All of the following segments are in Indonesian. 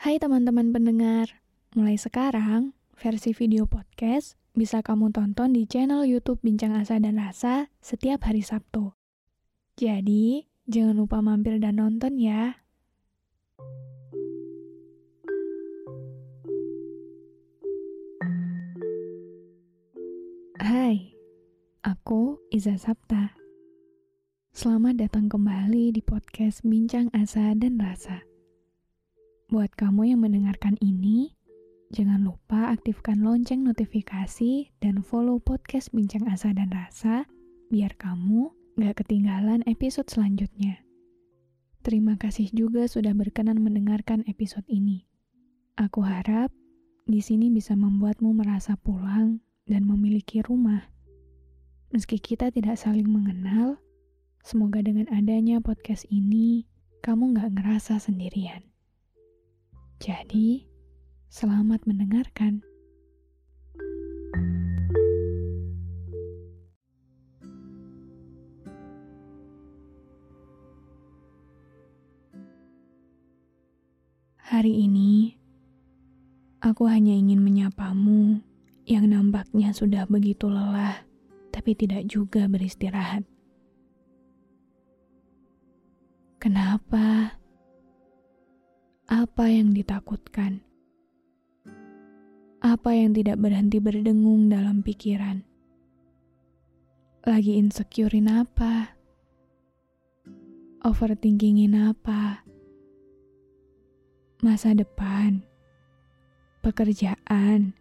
Hai teman-teman pendengar. Mulai sekarang, versi video podcast bisa kamu tonton di channel YouTube Bincang Asa dan Rasa setiap hari Sabtu. Jadi, jangan lupa mampir dan nonton ya. Hai, aku Iza Sapta. Selamat datang kembali di podcast Bincang Asa dan Rasa. Buat kamu yang mendengarkan ini, jangan lupa aktifkan lonceng notifikasi dan follow podcast Bincang Asa dan Rasa biar kamu gak ketinggalan episode selanjutnya. Terima kasih juga sudah berkenan mendengarkan episode ini. Aku harap di sini bisa membuatmu merasa pulang dan memiliki rumah. Meski kita tidak saling mengenal, semoga dengan adanya podcast ini, kamu gak ngerasa sendirian. Jadi, selamat mendengarkan. Hari ini, aku hanya ingin menyapamu yang nampaknya sudah begitu lelah, tapi tidak juga beristirahat. Kenapa? Apa yang ditakutkan? Apa yang tidak berhenti berdengung dalam pikiran? Lagi insecurein apa? Overthinkingin apa? Masa depan? Pekerjaan?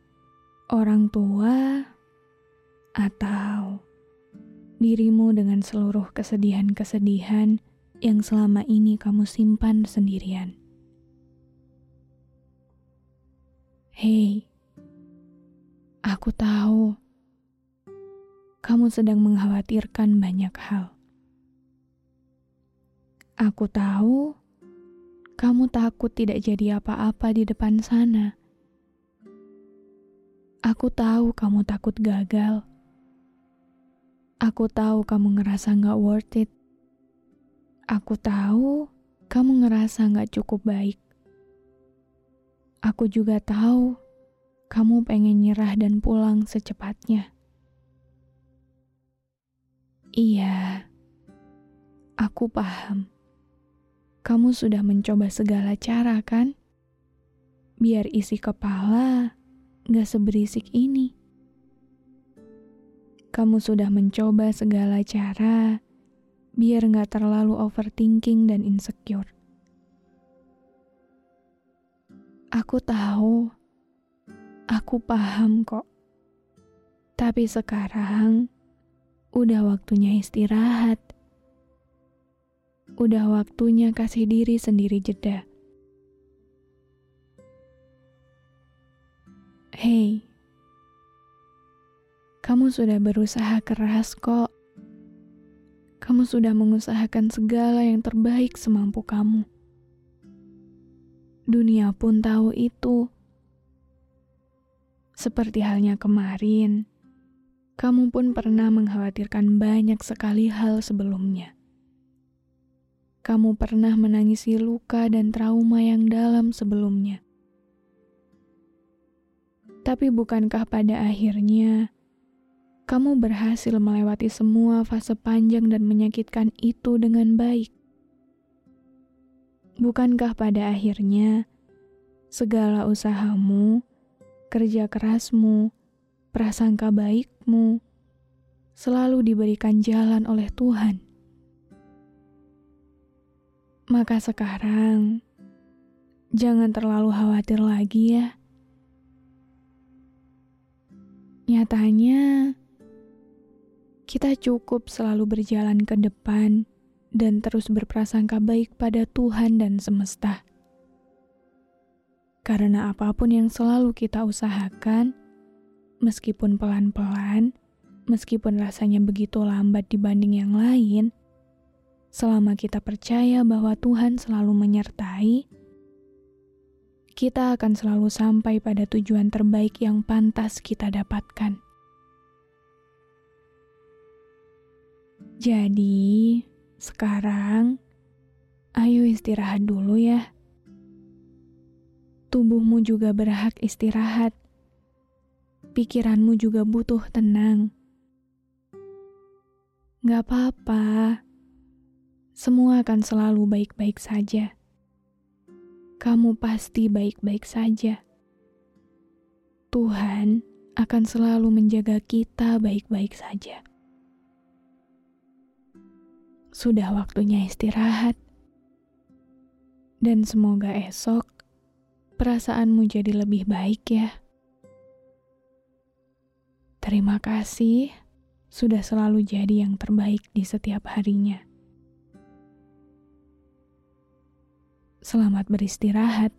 orang tua, atau dirimu dengan seluruh kesedihan-kesedihan yang selama ini kamu simpan sendirian. Hei, aku tahu kamu sedang mengkhawatirkan banyak hal. Aku tahu kamu takut tidak jadi apa-apa di depan sana. Aku tahu kamu takut gagal. Aku tahu kamu ngerasa gak worth it. Aku tahu kamu ngerasa gak cukup baik. Aku juga tahu kamu pengen nyerah dan pulang secepatnya. Iya, aku paham. Kamu sudah mencoba segala cara, kan? Biar isi kepala gak seberisik ini. Kamu sudah mencoba segala cara biar gak terlalu overthinking dan insecure. Aku tahu, aku paham kok. Tapi sekarang udah waktunya istirahat. Udah waktunya kasih diri sendiri jeda. Hei, kamu sudah berusaha keras kok. Kamu sudah mengusahakan segala yang terbaik semampu kamu. Dunia pun tahu itu. Seperti halnya kemarin, kamu pun pernah mengkhawatirkan banyak sekali hal sebelumnya. Kamu pernah menangisi luka dan trauma yang dalam sebelumnya tapi bukankah pada akhirnya kamu berhasil melewati semua fase panjang dan menyakitkan itu dengan baik? Bukankah pada akhirnya segala usahamu, kerja kerasmu, prasangka baikmu selalu diberikan jalan oleh Tuhan? Maka sekarang, jangan terlalu khawatir lagi ya Nyatanya, kita cukup selalu berjalan ke depan dan terus berprasangka baik pada Tuhan dan semesta. Karena apa pun yang selalu kita usahakan, meskipun pelan-pelan, meskipun rasanya begitu lambat dibanding yang lain, selama kita percaya bahwa Tuhan selalu menyertai, kita akan selalu sampai pada tujuan terbaik yang pantas kita dapatkan. Jadi, sekarang ayo istirahat dulu ya. Tubuhmu juga berhak istirahat. Pikiranmu juga butuh tenang. Gak apa-apa, semua akan selalu baik-baik saja. Kamu pasti baik-baik saja. Tuhan akan selalu menjaga kita baik-baik saja. Sudah waktunya istirahat, dan semoga esok perasaanmu jadi lebih baik, ya. Terima kasih sudah selalu jadi yang terbaik di setiap harinya. Selamat beristirahat.